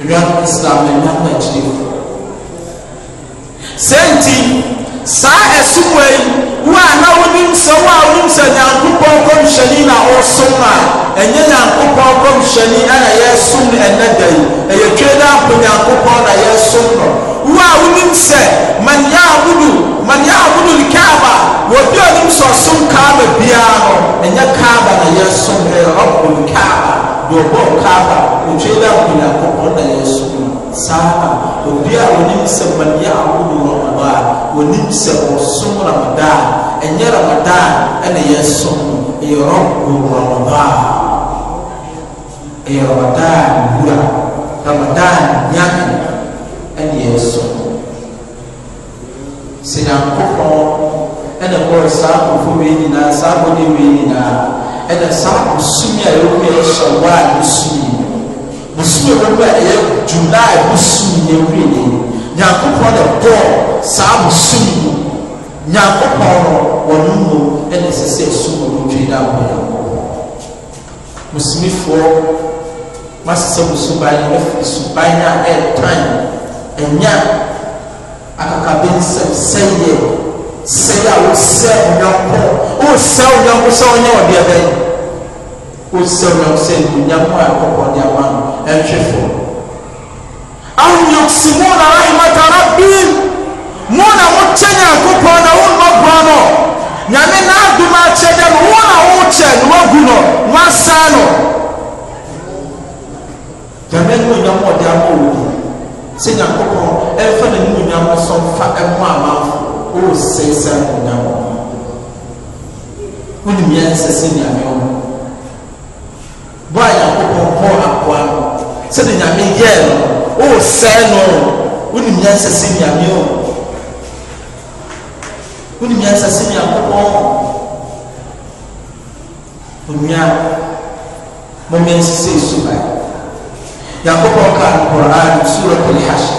Anuanom Islam anuanom akyirefo, sɛ nti saa ɛsomoa yi wo a na wonim sɛ wo a wonim sɛ Nyankopɔn kɔmhyɛni na ɔresom no a ɛnyɛ Nyankopɔn kɔmhyɛni na yɛresom no ɛnɛ da yi ɛyɛ twɛ da mpo Nyankopɔn na yɛresom no wo a wonim sɛ man yaabudu man yaabudu likaaba wɔbi a ɔnim sɛ ɔsom kaaba biara no ɛnyɛ kaaba na yɛresom ɛyɛ rɔbul kaaba Deɛ ɔbɔɔ Kaaba, ɔtwɛn dɛ abɔ Nyankopɔn na yɛresom no, saa na, obiara a ɔnim sɛ mmaniɛ ahodoɔ wɔ hɔ a, ɔnim sɛ ɔresom Ramadan, ɛnyɛ Ramadan na yɛresom no, ɛyɛ Rabbu Ramadan, ɛyɛ Ramadan Wura, Ramadan Nyame na yɛresom no. Sɛ Nyankopɔn na bɔɔ saa nkorɔfoɔ wei nyinaa, saa abɔdeɛ wei nyinaa, ɛna saa bosome a ɛwɔ mu yi a ɛyɛ Shawwal bosome yi, bosome a ɛwɔ mu a ɛyɛ July bosome yi awie no yi, Nyankopɔn na bɔɔ saa bosome yi, Nyankopɔn no, wɔnom mmom na ɛsɛ sɛ ɛsom wɔn Twei no abɔ Nyankopɔn. Muslimifoɔ, moasesa mo suban no afiri suban a ɛretan, anya, akakabensɛm, sɛeɛ, sɛe a wosɛe wo yɔnko, woresɛe wo yɔnko sɛ ɔnyɛ ɔdeɛbɛn? Woresɛe wo yɔnko sɛ animuonyam a ɛkɔkɔɔ de ama no, ɛnhwe fam. Ahum yuksimuna rahmata Rabbihim, Hɔn na wɔkyɛ Nyankopɔn no Hɔn mmɔborɔ no, Nyame N'adom akyɛdɛ no, hɔn na wɔkyɛ na wɔgu no na wɔasan no. Nyame Animuonyam a Ɔde ama wɔ din, sɛ Nyankopɔn, mfa N'animuonyam no so mfa mmɔ amanfo, O Osesae mu Nyankopɔn. Wonim Yɛn nsɛ sɛ Nyame o. Bɔ a Nyankopɔn bɔɔ akoa no, sɛdeɛ Nyame yɛɛ no no, oo sɛɛ no oo, wonim nyansa sen Nyame oo, wonim nyansa sen Nyankopɔn oo, onua, mommɛn sisei suban. Nyankopɔn kaa no Qur'aan, Surat Al-Hashr,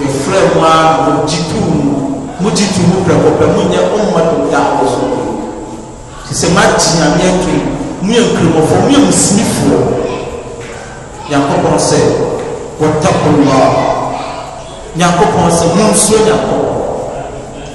Yɛfrɛɛ mo ara na mo gye too mu, mo gye too mu prɛko pɛ, mo nyɛ ɔmma dom da wɔ soro bio. Te sɛ Magye Nyame atum, mo yɛ nkramofɔɔ, mo yɛ musimifɔɔ. Nyankopɔn sɛ, Wattaqullaah, Nyankopɔn sɛ, Monsuro Nyankopɔn.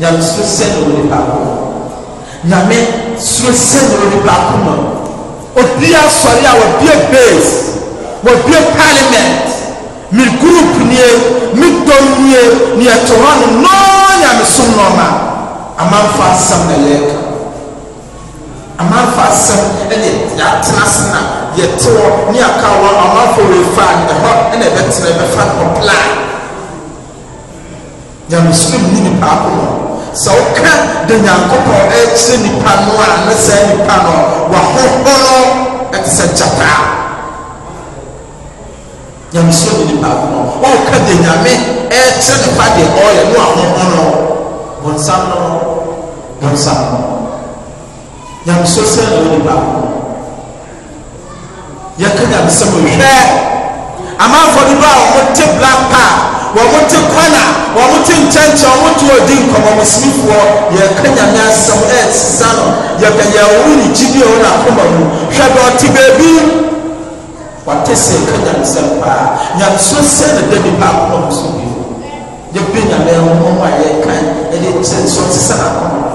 Nyame suro sɛ na onipa akoma mu. Nyame suro sɛ na onipa akoma mu. Obi asɔre a wabue base, wabue parliament, me group nie, me dɔm nie, nea ɛto hɔ no, no nyamesom nnoɔma. Amanfoɔ asɛm na yɛreka. Amanfoɔ asɛm ɛne yɛatena ase na yɛte hɔ ne yɛaka wɔ amanfoɔ wei faa no, ɛhɔ ɛna ɛbɛtena, ɛbɛfa no hɔ plan. Nyamesuro nni nipa akoma mu. Sɛ wo ka de Nyankopɔn ɛrekyerɛ nipa no a na saa nipa no wahohono te sɛ gyata. Nyamesuro nni nipa akoma mu. Wo ka de Nyame ɛrekyerɛ nipa deɛ ɔreyɛ na wahohono. Bonsam no bonsam no. Nyamesuo sɛn na onipa kɔ mu yɛ ka nyamesɛm yi? Hwɛ amanfoɔ dodoɔ a wɔn te black park, wɔn te kɔna, wɔn te nkyɛnkyɛn, wɔn te ɔdi nkɔmɔ bosome kuɔ, yɛ ka nyame asɛm ɛɛsesa no, yɛ bɛ yɛ wɔn ne gyidie wɔ wɔn akoma mu, hwɛ bɛ ɔte baabi, wɔte sɛ yɛ ka nyamesɛm paa, nyamesuo sɛn na da nipa akoma mu so bio? Yɛ bɛ nyame ɛwɔ wɔn a yɛ kan, ɛde kyerɛ sɛ wɔte sɛ akoma.